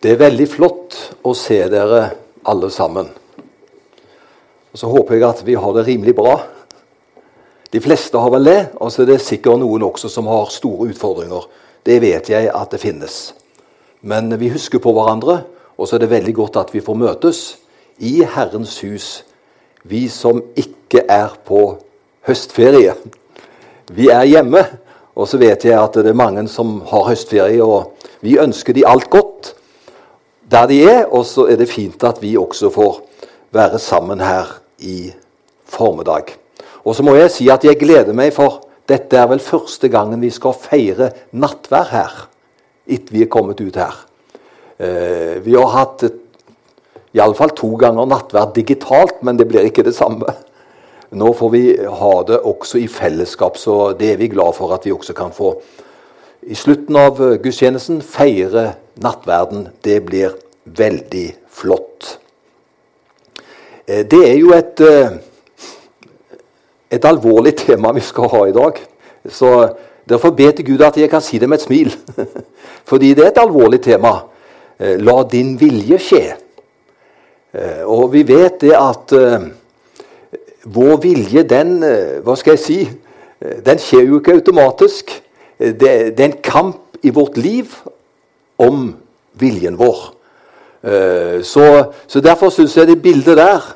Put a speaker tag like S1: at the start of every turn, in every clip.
S1: Det er veldig flott å se dere alle sammen. Og Så håper jeg at vi har det rimelig bra. De fleste har vel det, og så er det sikkert noen også som har store utfordringer. Det vet jeg at det finnes. Men vi husker på hverandre, og så er det veldig godt at vi får møtes i Herrens hus, vi som ikke er på høstferie. Vi er hjemme, og så vet jeg at det er mange som har høstferie, og vi ønsker de alt godt der de er, og så er det fint at vi også får være sammen her i formiddag. Og så må jeg si at jeg gleder meg, for dette er vel første gangen vi skal feire nattvær her. Etter vi er kommet ut her. Eh, vi har hatt iallfall to ganger nattvær digitalt, men det blir ikke det samme. Nå får vi ha det også i fellesskap, så det er vi glad for at vi også kan få i slutten av gudstjenesten feire nattverden. Det blir veldig flott. Eh, det er jo et, eh, et alvorlig tema vi skal ha i dag. Så Derfor ber til Gud at jeg kan si det med et smil. Fordi det er et alvorlig tema. Eh, la din vilje skje. Og vi vet det at vår vilje, den Hva skal jeg si? Den skjer jo ikke automatisk. Det, det er en kamp i vårt liv om viljen vår. Eh, så, så Derfor syns jeg det bildet der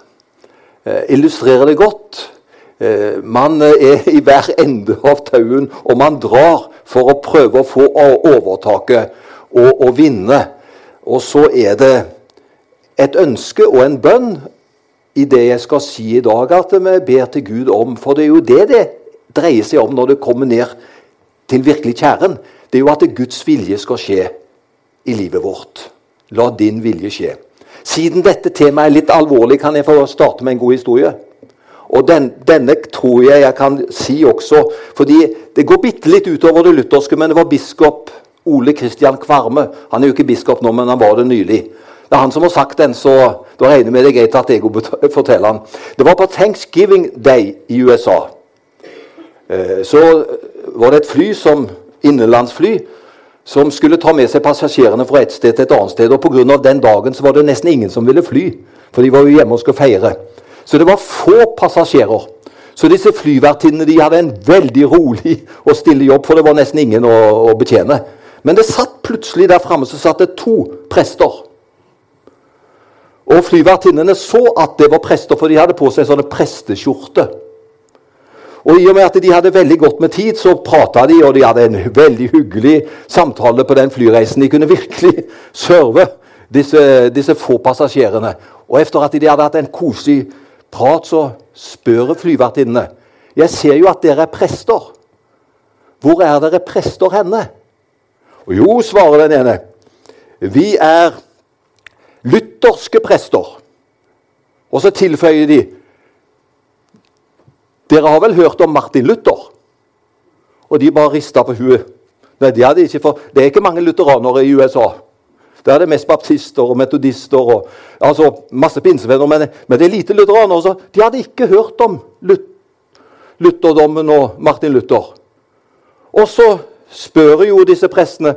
S1: eh, illustrerer det godt. Eh, man er i hver ende av tauen, og man drar for å prøve å få overtaket og, og vinne. Og så er det et ønske og en bønn i det jeg skal si i dag, at vi ber til Gud om. For det er jo det det dreier seg om når det kommer ned til virkelig kjæren. Det er jo at Guds vilje skal skje i livet vårt. La din vilje skje. Siden dette temaet er litt alvorlig, kan jeg få starte med en god historie. Og den, Denne tror jeg jeg kan si også, fordi det går bitte litt utover det lutherske, men det var biskop Ole Kristian Kvarme. Han er jo ikke biskop nå, men han var det nylig. Det er han som har sagt den, så da regner med det er greit at jeg forteller han. Det var på Thanksgiving Day i USA. Eh, så var det et fly som innenlandsfly som skulle ta med seg passasjerene fra et sted til et annet sted. og Pga. den dagen så var det nesten ingen som ville fly, for de var jo hjemme og skulle feire. Så det var få passasjerer. Så disse flyvertinnene de hadde en veldig rolig og stille jobb, for det var nesten ingen å, å betjene. Men det satt plutselig der framme så satt det to prester. Og flyvertinnene så at det var prester, for de hadde på seg sånne presteskjorter. Og I og med at de hadde veldig godt med tid, så prata de, og de hadde en veldig hyggelig samtale på den flyreisen. De kunne virkelig serve disse, disse få passasjerene. Og etter at de hadde hatt en koselig prat, så spør flyvertinnene Jeg ser jo at dere er prester. Hvor er dere prester henne? Og jo, svarer den ene. Vi er lutherske prester. Og så tilføyer de dere har vel hørt om Martin Luther? Og de bare rista på huet. Nei, de hadde ikke for, Det er ikke mange lutheranere i USA. Der er det mest baptister og metodister og altså masse pinsevenner. Men, men, det er lite lutheranere. Så de hadde ikke hørt om lutherdommen og Martin Luther. Og så spør jo disse prestene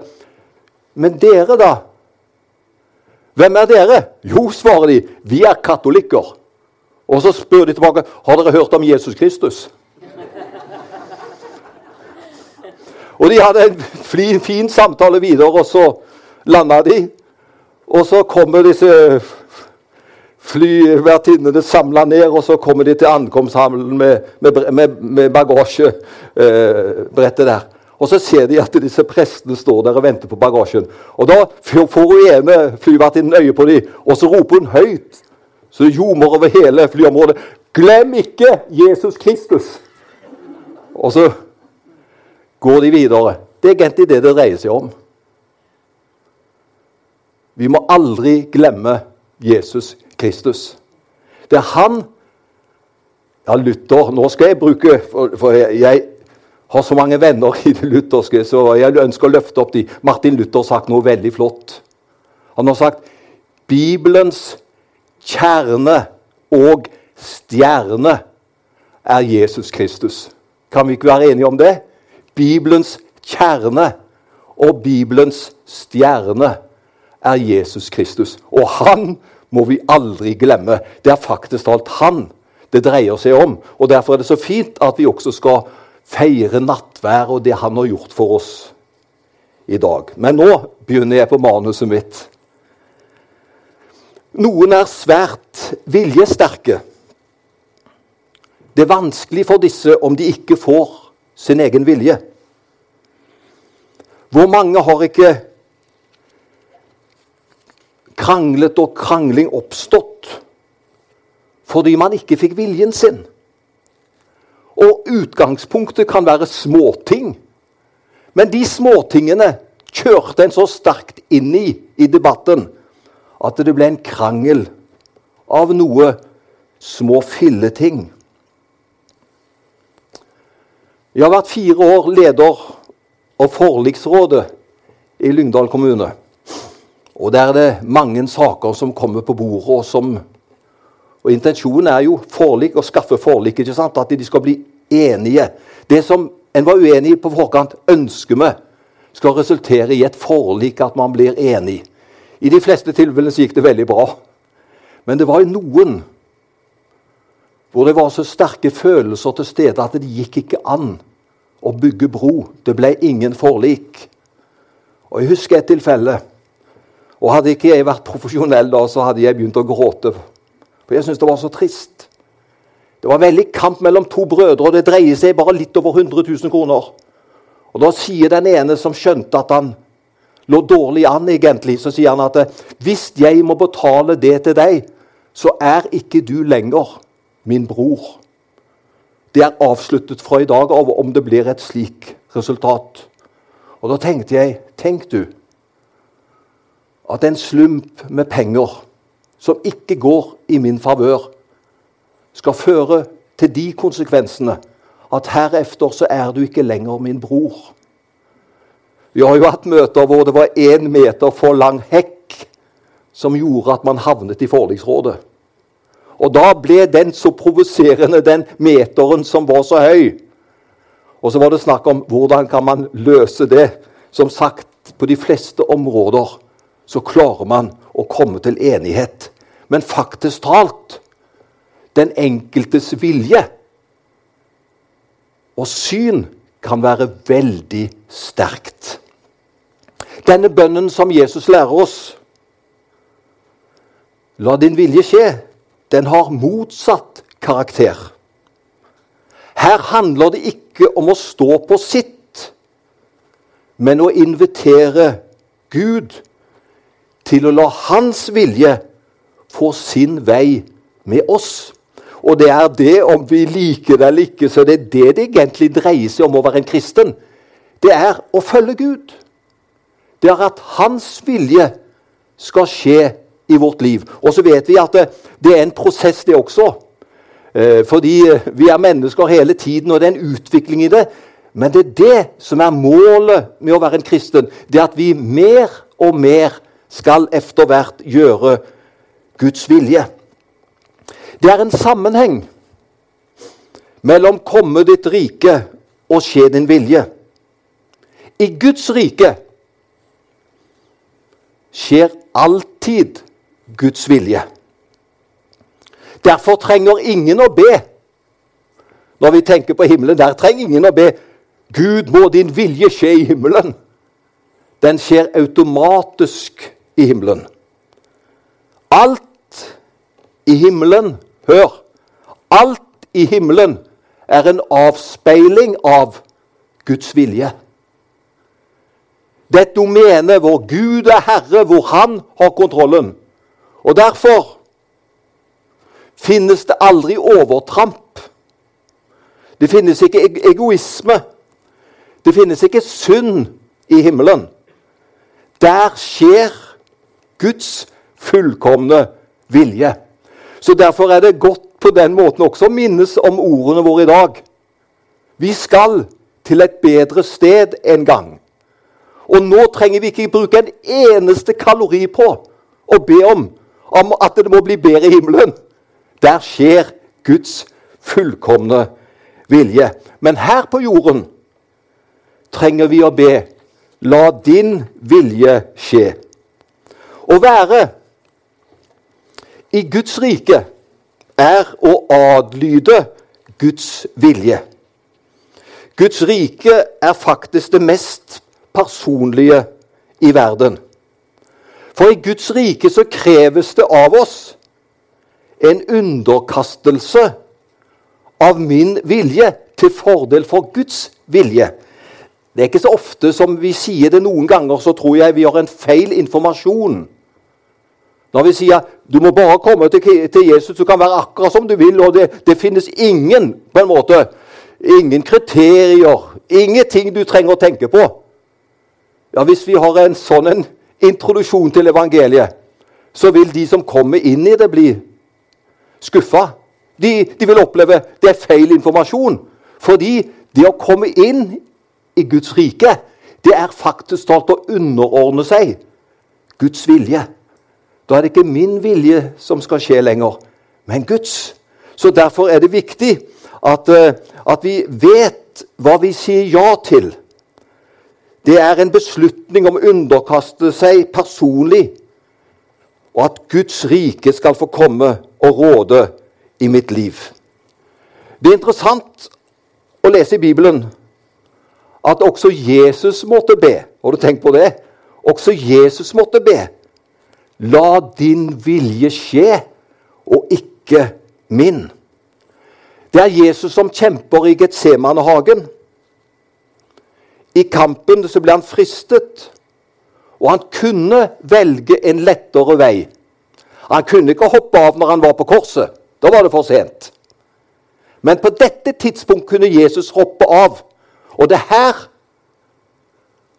S1: Men dere, da? Hvem er dere? Jo, svarer de, vi er katolikker. Og så spør de tilbake har dere hørt om Jesus Kristus. Og de hadde en fin, fin samtale videre, og så landa de. Og så kommer disse flyvertinnene samla ned, og så kommer de til ankomsthallen med, med, med, med bagasjebrettet eh, der. Og så ser de at disse prestene står der og venter på bagasjen. Og da får hun ene flyvertinnen øye på dem, og så roper hun høyt så det ljomer over hele flyområdet. Glem ikke Jesus Kristus! Og så går de videre. Det er egentlig det det dreier seg om. Vi må aldri glemme Jesus Kristus. Det er han Ja, Luther Nå skal jeg bruke For, jeg, har så mange venner i det lutherske, så jeg ønsker å løfte opp de. Martin Luther har sagt noe veldig flott. Han har sagt Bibelens kjerne og stjerne er Jesus Kristus. Kan vi ikke være enige om det? Bibelens kjerne og Bibelens stjerne er Jesus Kristus. Og han må vi aldri glemme. Det er faktisk alt han det dreier seg om. Og Derfor er det så fint at vi også skal feire nattvær og det han har gjort for oss i dag. Men nå begynner jeg på manuset mitt. Noen er svært viljesterke. Det er vanskelig for disse om de ikke får sin egen vilje. Hvor mange har ikke kranglet og krangling oppstått fordi man ikke fikk viljen sin? Og utgangspunktet kan være småting. Men de småtingene kjørte en så sterkt inn i i debatten at det ble en krangel av noe små filleting. Jeg har vært fire år leder av forliksrådet i Lyngdal kommune. Og Der er det mange saker som kommer på bordet. og som og Intensjonen er jo forlik, å skaffe forlik. ikke sant? At de skal bli enige. Det som en var uenig på forkant, ønsker vi skal resultere i et forlik, at man blir enig. I de fleste tilfellene gikk det veldig bra. Men det var i noen hvor det var så sterke følelser til stede at det gikk ikke an å bygge bro. Det ble ingen forlik. Og Jeg husker et tilfelle. Og Hadde ikke jeg vært profesjonell da, så hadde jeg begynt å gråte. For jeg syntes det var så trist. Det var veldig kamp mellom to brødre, og det dreier seg bare litt over 100 000 kroner. Og Da sier den ene som skjønte at han lå dårlig an, egentlig, så sier han at hvis jeg må betale det til deg, så er ikke du lenger min bror. Det er avsluttet fra i dag av om det blir et slik resultat. Og da tenkte jeg Tenk du at en slump med penger som ikke går i min favør, skal føre til de konsekvensene at herefter så er du ikke lenger min bror. Vi har jo hatt møter hvor det var én meter for lang hekk som gjorde at man havnet i forliksrådet. Og da ble den så provoserende, den meteren som var så høy. Og så var det snakk om hvordan kan man løse det. Som sagt, på de fleste områder så klarer man å komme til enighet. Men faktisk talt den enkeltes vilje og syn kan være veldig sterkt. Denne bønnen som Jesus lærer oss, La din vilje skje, den har motsatt karakter. Her handler det ikke om å stå på sitt, men å invitere Gud til å la Hans vilje få sin vei med oss. Og det er det, om vi liker det eller ikke, så det er det det egentlig dreier seg om å være en kristen. Det er å følge Gud. Det er at Hans vilje skal skje i vårt liv. Og så vet vi at det, det er en prosess, det også. Eh, fordi vi er mennesker hele tiden, og det er en utvikling i det. Men det er det som er målet med å være en kristen. Det at vi mer og mer skal etter hvert gjøre Guds vilje. Det er en sammenheng mellom 'komme ditt rike' og 'skje din vilje'. I Guds rike skjer alltid Guds vilje. Derfor trenger ingen å be. Når vi tenker på himmelen, der trenger ingen å be 'Gud, må din vilje skje i himmelen'. Den skjer automatisk i himmelen. Alt i himmelen Hør! Alt i himmelen er en avspeiling av Guds vilje. Det er et hvor Gud er herre, hvor Han har kontrollen. Og derfor finnes det aldri overtramp. Det finnes ikke egoisme. Det finnes ikke synd i himmelen. Der skjer Guds fullkomne vilje. Så Derfor er det godt på den måten også å minnes om ordene våre i dag. Vi skal til et bedre sted en gang. Og nå trenger vi ikke bruke en eneste kalori på å be om om at det må bli bedre i himmelen. Der skjer Guds fullkomne vilje. Men her på jorden trenger vi å be La din vilje skje. Å være i Guds rike er å adlyde Guds vilje. Guds rike er faktisk det mest personlige i verden. For i Guds rike så kreves det av oss en underkastelse av min vilje til fordel for Guds vilje. Det er ikke så ofte som vi sier det. Noen ganger så tror jeg vi har en feil informasjon. Når vi sier du må bare komme til, Jesus, du kan være akkurat som du vil, og det, det, finnes ingen på en måte, ingen kriterier, ingenting du trenger å tenke på. Ja, Hvis vi har en sånn en introduksjon til evangeliet, så vil de som kommer inn i det, bli skuffa. De, de, vil oppleve det er feil informasjon. Fordi det å komme inn i Guds rike, det er faktisk talt å underordne seg Guds vilje. Da er det ikke min vilje som skal skje lenger, men Guds. Så derfor er det viktig at, eh, at vi vet hva vi sier ja til. Det er en beslutning om å underkaste seg personlig, og at Guds rike skal få komme og råde i mitt liv. Det er interessant å lese i Bibelen at også Jesus måtte be. Har du tenkt på det? Også Jesus måtte be. La din vilje skje, og ikke min. Det er Jesus som kjemper i Getsemanehagen. I kampen så ble han fristet, og han kunne velge en lettere vei. Han kunne ikke hoppe av når han var på korset. Da var det for sent. Men på dette tidspunkt kunne Jesus hoppe av. Og det er her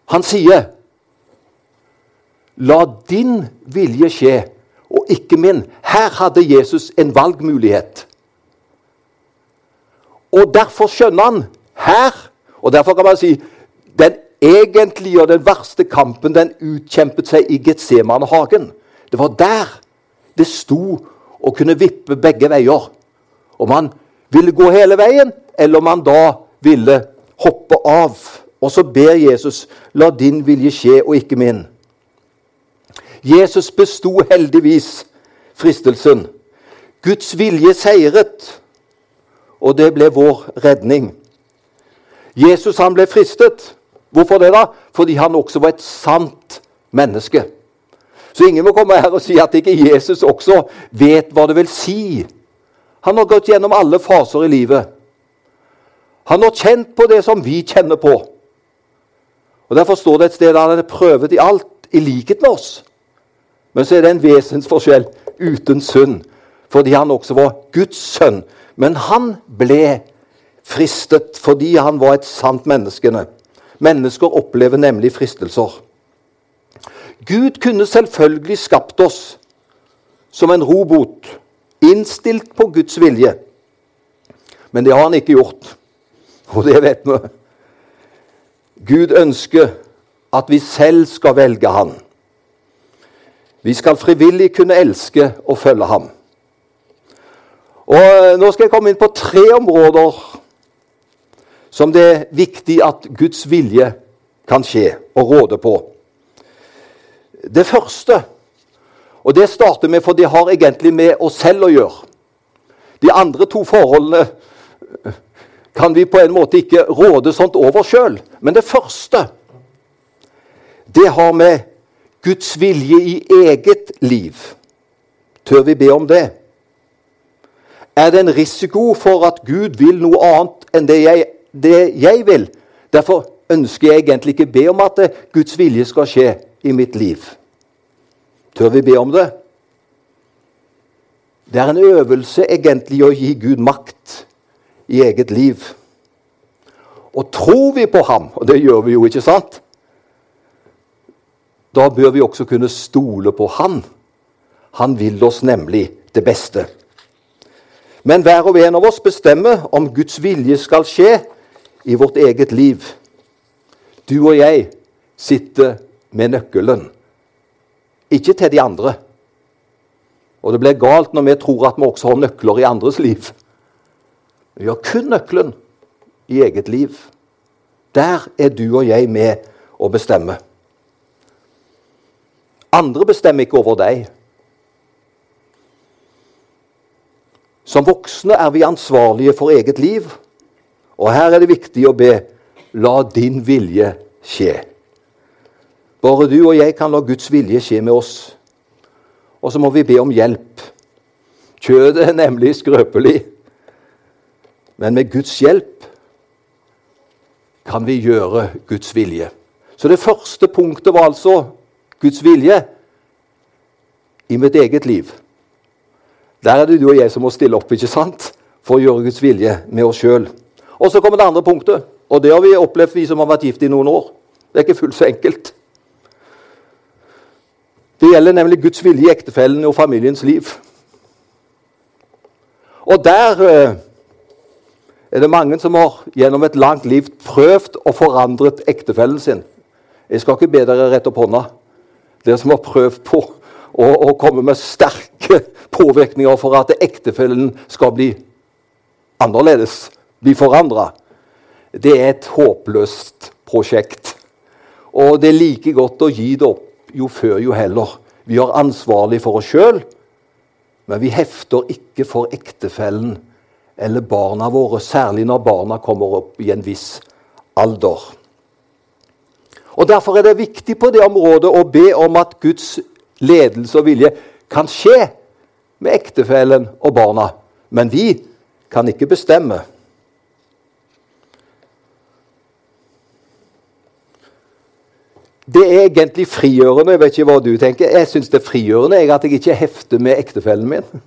S1: han sier La din vilje skje, og ikke min. Her hadde Jesus en valgmulighet. Og derfor skjønner han her Og derfor kan man si den egentlige og den verste kampen den utkjempet seg i Getsemanehagen. Det var der det sto å kunne vippe begge veier. Om han ville gå hele veien, eller om han da ville hoppe av. Og så ber Jesus, la din vilje skje, og ikke min. Jesus besto heldigvis fristelsen. Guds vilje seiret, og det ble vår redning. Jesus han ble fristet. Hvorfor det, da? Fordi han også var et sant menneske. Så ingen må komme her og si at ikke Jesus også vet hva det vil si. Han har gått gjennom alle faser i livet. Han har kjent på det som vi kjenner på. Og Derfor står det et sted der han er prøvet i alt, i likhet med oss. Men så er det en vesensforskjell uten synd, fordi han også var Guds sønn. Men han ble fristet fordi han var et sant menneskene. Mennesker opplever nemlig fristelser. Gud kunne selvfølgelig skapt oss som en robot, innstilt på Guds vilje. Men det har han ikke gjort, og det vet vi. Gud ønsker at vi selv skal velge Han. Vi skal frivillig kunne elske og følge ham. Og Nå skal jeg komme inn på tre områder som det er viktig at Guds vilje kan skje og råde på. Det første, og det starter med, for det har egentlig med oss selv å gjøre De andre to forholdene kan vi på en måte ikke råde sånt over sjøl. Men det første, det har med Guds vilje i eget liv. Tør vi be om det? Er det en risiko for at Gud vil noe annet enn det jeg, det jeg vil? Derfor ønsker jeg egentlig ikke be om at Guds vilje skal skje i mitt liv. Tør vi be om det? Det er en øvelse egentlig å gi Gud makt i eget liv. Og tror vi på ham, og det gjør vi jo, ikke sant? Da bør vi også kunne stole på Han. Han vil oss nemlig det beste. Men hver og en av oss bestemmer om Guds vilje skal skje i vårt eget liv. Du og jeg sitter med nøkkelen, ikke til de andre. Og det blir galt når vi tror at vi også har nøkler i andres liv. Vi har kun nøkkelen i eget liv. Der er du og jeg med å bestemme. Andre bestemmer ikke over deg. Som voksne er vi ansvarlige for eget liv, og her er det viktig å be la din vilje skje. Bare du og jeg kan la Guds vilje skje med oss. Og så må vi be om hjelp. Kjødet er nemlig skrøpelig, men med Guds hjelp kan vi gjøre Guds vilje. Så det første punktet var altså Guds vilje i mitt eget liv. Der er det du og jeg som må stille opp ikke sant? for å gjøre Guds vilje med oss sjøl. Og så kommer det andre punktet, og det har vi opplevd, vi som har vært gift i noen år. Det er ikke fullt så enkelt. Det gjelder nemlig Guds vilje i ektefellen og familiens liv. Og der eh, er det mange som har gjennom et langt liv prøvd å forandret ektefellen sin. Jeg skal ikke be dere rette opp hånda, dere som har prøvd på å komme med sterke påvirkninger for at ektefellen skal bli annerledes, bli forandra. Det er et håpløst prosjekt. Og det er like godt å gi det opp jo før, jo heller. Vi er ansvarlig for oss sjøl, men vi hefter ikke for ektefellen eller barna våre, særlig når barna kommer opp i en viss alder. Og Derfor er det viktig på det området å be om at Guds ledelse og vilje kan skje med ektefellen og barna. Men vi kan ikke bestemme. Det er egentlig frigjørende. Jeg vet ikke hva du tenker. Jeg syns det er frigjørende jeg, at jeg ikke hefter med ektefellen min.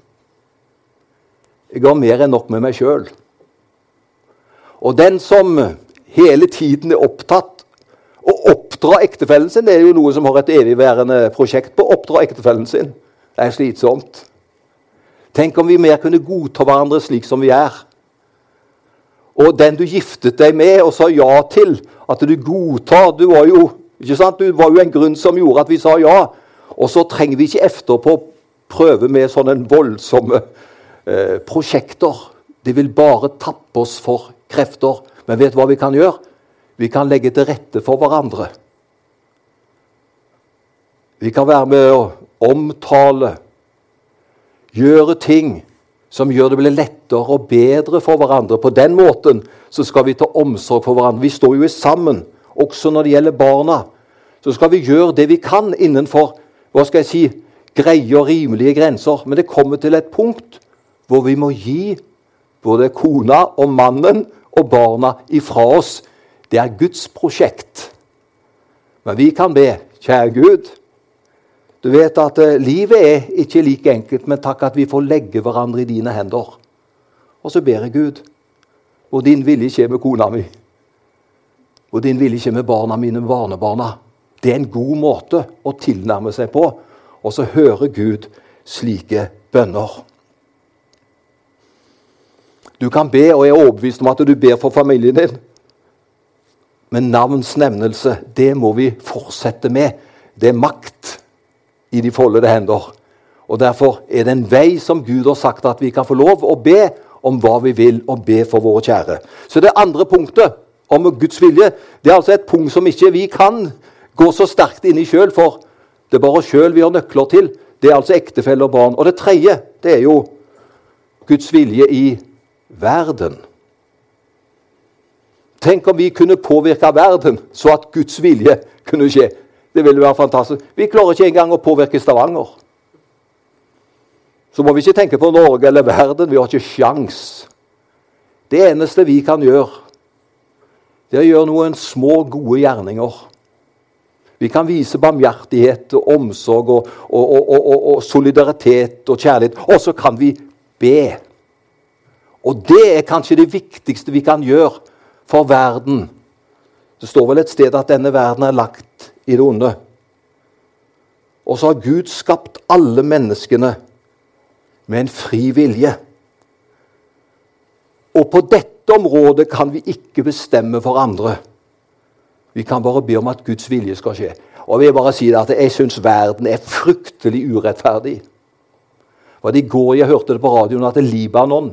S1: Jeg har mer enn nok med meg sjøl. Og den som hele tiden er opptatt å oppdra ektefellen sin, det er jo noe som har et evigværende prosjekt på. å Oppdra ektefellen sin. Det er slitsomt. Tenk om vi mer kunne godta hverandre slik som vi er. Og den du giftet deg med og sa ja til, at du godtar Du var jo, ikke sant? Det var jo en grunn som gjorde at vi sa ja. Og så trenger vi ikke etterpå prøve med sånne voldsomme eh, prosjekter. Det vil bare tappe oss for krefter. Men vet du hva vi kan gjøre? Vi kan legge til rette for hverandre. Vi kan være med å omtale gjøre ting som gjør det blir lettere og bedre for hverandre. På den måten så skal vi ta omsorg for hverandre. Vi står jo sammen, også når det gjelder barna. Så skal vi gjøre det vi kan innenfor hva skal jeg si, greie og rimelige grenser. Men det kommer til et punkt hvor vi må gi både kona og mannen og barna ifra oss. Det er Guds prosjekt. Men vi kan be, kjære Gud, du vet at uh, livet er ikke like enkelt, men takk at vi får legge hverandre i dine hender. Og så ber jeg Gud, hvor din vilje skjer med kona mi, hvor din vilje kommer barna mine, barnebarna. Det er en god måte å tilnærme seg på. Og så hører Gud slike bønner. Du kan be, og jeg er overbevist om at du ber for familien din. Men navnsnevnelse, det må vi fortsette med. Det er makt i de foldede hender. Og Derfor er det en vei som Gud har sagt at vi kan få lov å be om hva vi vil, og be for våre kjære. Så det andre punktet om Guds vilje det er altså et punkt som ikke vi kan gå så sterkt inn i sjøl, for det er bare oss sjøl vi har nøkler til. Det er altså ektefelle og barn. Og det tredje det er jo Guds vilje i verden. Tenk om vi kunne påvirke verden så at Guds vilje kunne skje. Det ville være fantastisk. Vi klarer ikke engang å påvirke Stavanger. Så må vi ikke tenke på Norge eller verden. Vi har ikke sjans. Det eneste vi kan gjøre, det er å gjøre noen små, gode gjerninger. Vi kan vise barmhjertighet og omsorg og, og, og, og, solidaritet og kjærlighet. Og så kan vi be. Og det er kanskje det viktigste vi kan gjøre for verden. Det står vel et sted at denne verden er lagt i det onde. Og så har Gud skapt alle menneskene med en fri vilje. Og på dette området kan vi ikke bestemme for andre. Vi kan bare be om at Guds vilje skal skje. Og Jeg vil bare si det at jeg syns verden er fryktelig urettferdig. For I går jeg hørte det på radioen at Libanon,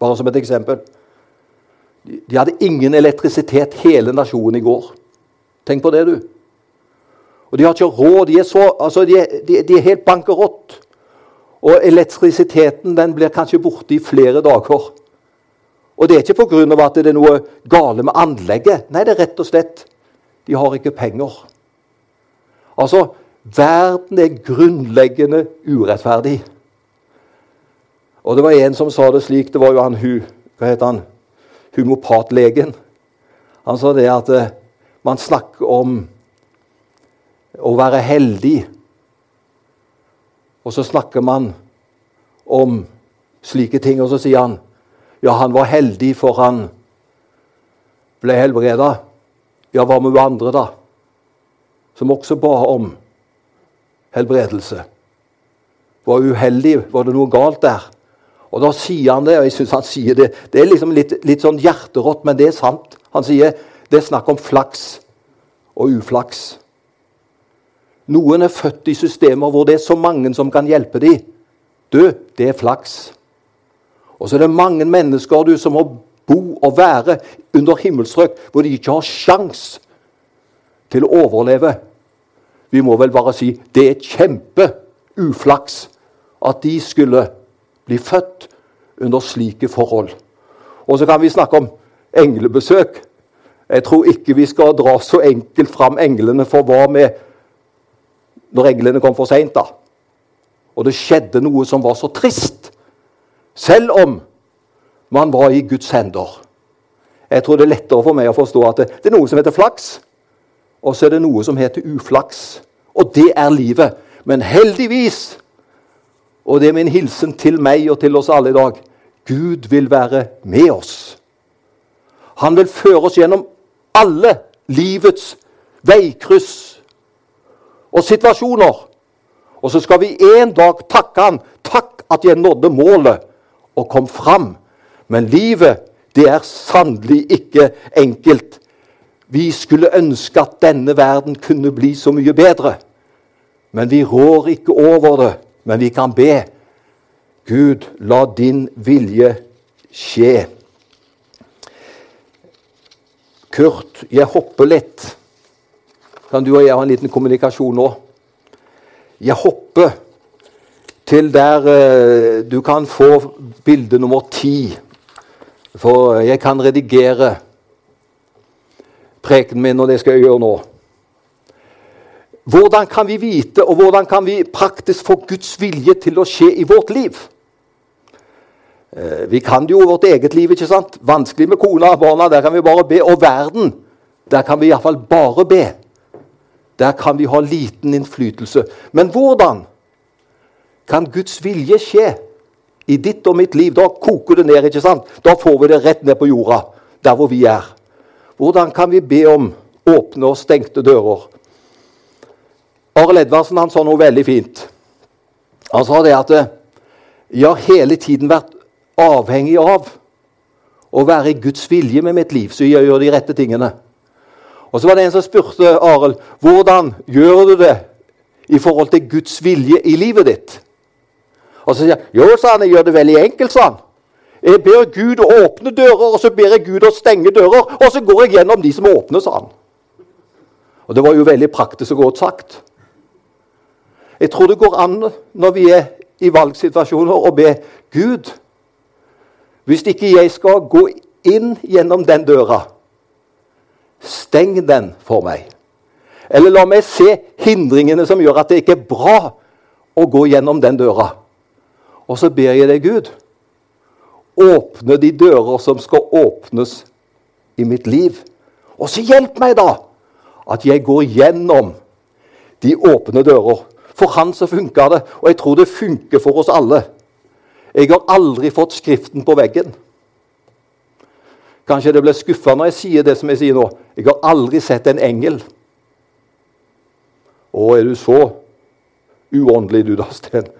S1: bare som et eksempel De hadde ingen elektrisitet, hele nasjonen, i går. Tenk på det, du. Og de har ikke råd. De er, så, altså de, de, de er helt bankerott. Og elektrisiteten den blir kanskje borte i flere dager. Og det er ikke pga. at det er noe gale med anlegget. Nei, det er rett og slett de har ikke penger. Altså, verden er grunnleggende urettferdig. Og det var en som sa det slik. Det var jo han hu, hva heter han, humopatlegen. Han sa det at uh, man snakker om å være heldig. Og så snakker man om slike ting, og så sier han ja, han var heldig, for han ble helbreda. Ja, hva med hun andre, da? Som også ba om helbredelse. Var uheldig? Var det noe galt der? Og da sier han det, og jeg synes han sier det Det er liksom litt, litt sånn hjerterått, men det er sant. Han sier det er snakk om flaks og uflaks. Noen er født i systemer hvor det er så mange som kan hjelpe dem. Du, det er flaks. Og så er det mange mennesker du, som må bo og være under himmelstrøk hvor de ikke har sjans til å overleve. Vi må vel bare si det er kjempeuflaks at de skulle bli født under slike forhold. Og så kan vi snakke om englebesøk. Jeg tror ikke vi skal dra så enkelt fram englene for hva med når englene kom for seint, da. Og det skjedde noe som var så trist. Selv om man var i Guds hender. Jeg tror det er lettere for meg å forstå at det, det er noe som heter flaks, og så er det noe som heter uflaks. Og det er livet. Men heldigvis, og det er min hilsen til meg og til oss alle i dag Gud vil være med oss. Han vil føre oss gjennom alle livets veikryss og situasjoner. Og så skal vi en dag takke han. Takk at jeg nådde målet og kom fram. Men livet, det er sannelig ikke enkelt. Vi skulle ønske at denne verden kunne bli så mye bedre. Men vi rår ikke over det. Men vi kan be. Gud, la din vilje skje. Kurt, jeg hopper litt. Kan du og jeg ha en liten kommunikasjon nå? Jeg hopper til der uh, du kan få bilde nummer ti. For jeg kan redigere preken min, og det skal jeg gjøre nå. Hvordan kan vi vite, og hvordan kan vi praktisk få Guds vilje til å skje i vårt liv? Uh, vi kan jo vårt eget liv, ikke sant? Vanskelig med kona og barna, der kan vi bare be. Og verden, der kan vi iallfall bare be. Der kan vi ha liten innflytelse. Men hvordan? Kan Guds vilje skje i ditt og mitt liv. Da koker det ned. ikke sant? Da får vi det rett ned på jorda, der hvor vi er. Hvordan kan vi be om åpne og stengte dører? Arild Edvardsen han sa noe veldig fint. Han sa det at jeg har hele tiden vært avhengig av å være i Guds vilje med mitt liv, så jeg gjør de rette tingene. Og Så var det en som spurte Arild hvordan gjør du det i forhold til Guds vilje i livet ditt. Og så sier han jo, sa han, jeg gjør det veldig enkelt. sa han. Jeg ber Gud å åpne dører, og så ber jeg Gud å stenge dører. Og så går jeg gjennom de som åpner, sa han. Og det var jo veldig praktisk og godt sagt. Jeg tror det går an når vi er i valgsituasjoner, å be Gud Hvis ikke jeg skal gå inn gjennom den døra, steng den for meg. Eller la meg se hindringene som gjør at det ikke er bra å gå gjennom den døra. Og så ber jeg deg, Gud, åpne de dører som skal åpnes i mitt liv. Og så hjelp meg, da, at jeg går gjennom de åpne dører. For han så funka det, og jeg tror det funker for oss alle. Jeg har aldri fått Skriften på veggen. Kanskje det blir skuffa når jeg sier det som jeg sier nå. Jeg har aldri sett en engel. Å, er du så uåndelig, du da, Sten?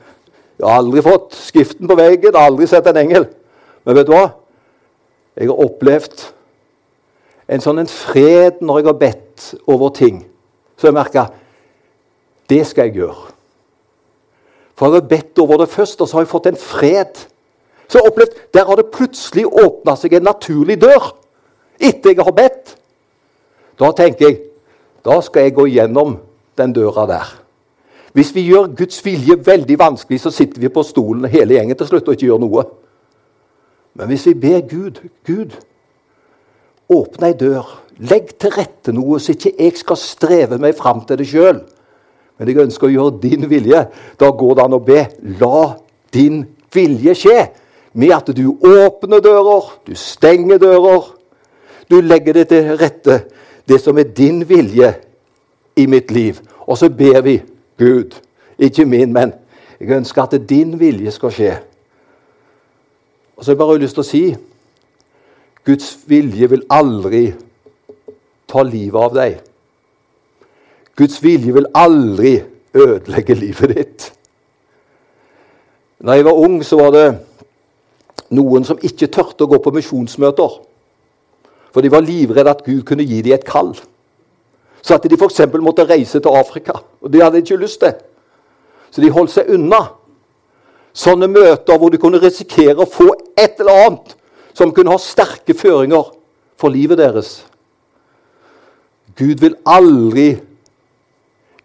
S1: Jeg har aldri fått Skriften på veggen, aldri sett en engel. Men vet du hva? Jeg har opplevd en sånn en fred når jeg har bedt over ting. Så jeg merka det skal jeg gjøre. For jeg har bedt over det først, og så har jeg fått en fred. Så jeg har opplevd, Der har det plutselig åpna seg en naturlig dør etter jeg har bedt. Da tenker jeg da skal jeg gå gjennom den døra der. Hvis vi gjør Guds vilje veldig vanskelig, så sitter vi på stolen hele gjengen til slutt og ikke gjør noe. Men hvis vi ber Gud Gud, åpne ei dør, legg til rette noe, så ikke jeg skal streve meg fram til det sjøl, men jeg ønsker å gjøre din vilje, da går det an å be la din vilje skje. Med at du åpner dører, du stenger dører. Du legger det til rette, det som er din vilje i mitt liv. Og så ber vi Gud, ikke min, men jeg ønsker at din vilje skal skje. Og så har jeg bare lyst til å si Guds vilje vil aldri ta livet av deg. Guds vilje vil aldri ødelegge livet ditt. Da jeg var ung, så var det noen som ikke tørte å gå på misjonsmøter. For de var livredde at Gud kunne gi dem et kall. Så at de f.eks. måtte reise til Afrika. Og det hadde de ikke lyst til. Så de holdt seg unna sånne møter hvor de kunne risikere å få et eller annet som kunne ha sterke føringer for livet deres. Gud vil aldri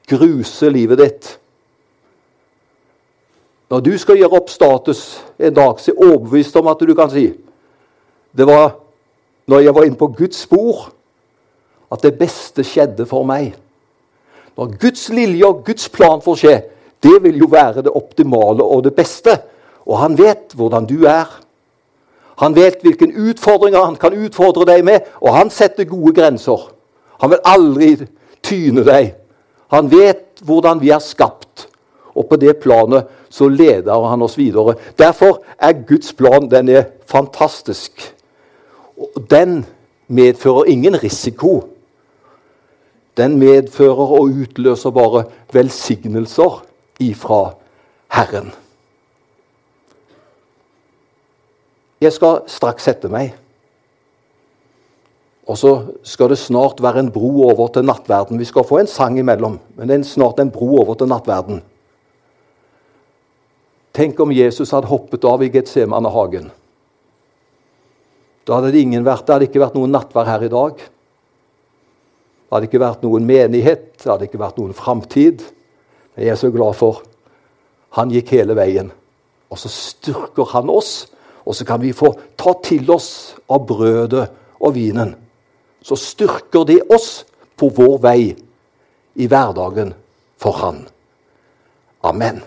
S1: gruse livet ditt. Når du skal gjøre opp status en dag, så er jeg overbevist om at du kan si Det var når jeg var inne på Guds spor, at det beste skjedde for meg. Når Guds lilje og Guds plan får skje, det vil jo være det optimale og det beste. Og han vet hvordan du er. Han vet hvilke utfordringer han kan utfordre deg med, og han setter gode grenser. Han vil aldri tyne deg. Han vet hvordan vi er skapt, og på det planet så leder han oss videre. Derfor er Guds plan den er fantastisk. Den medfører ingen risiko. Den medfører og utløser bare velsignelser ifra Herren. Jeg skal straks sette meg. Og så skal det snart være en bro over til nattverden. Vi skal få en sang imellom, men det er snart en bro over til nattverden. Tenk om Jesus hadde hoppet av i Getsemanehagen. Da hadde det, vært, det hadde ikke vært noen nattverd her i dag. Det hadde ikke vært noen menighet, det hadde ikke vært noen framtid. Men jeg er så glad for han gikk hele veien. Og så styrker han oss, og så kan vi få ta til oss av brødet og vinen så styrker det oss på vår vei i hverdagen for Han. Amen.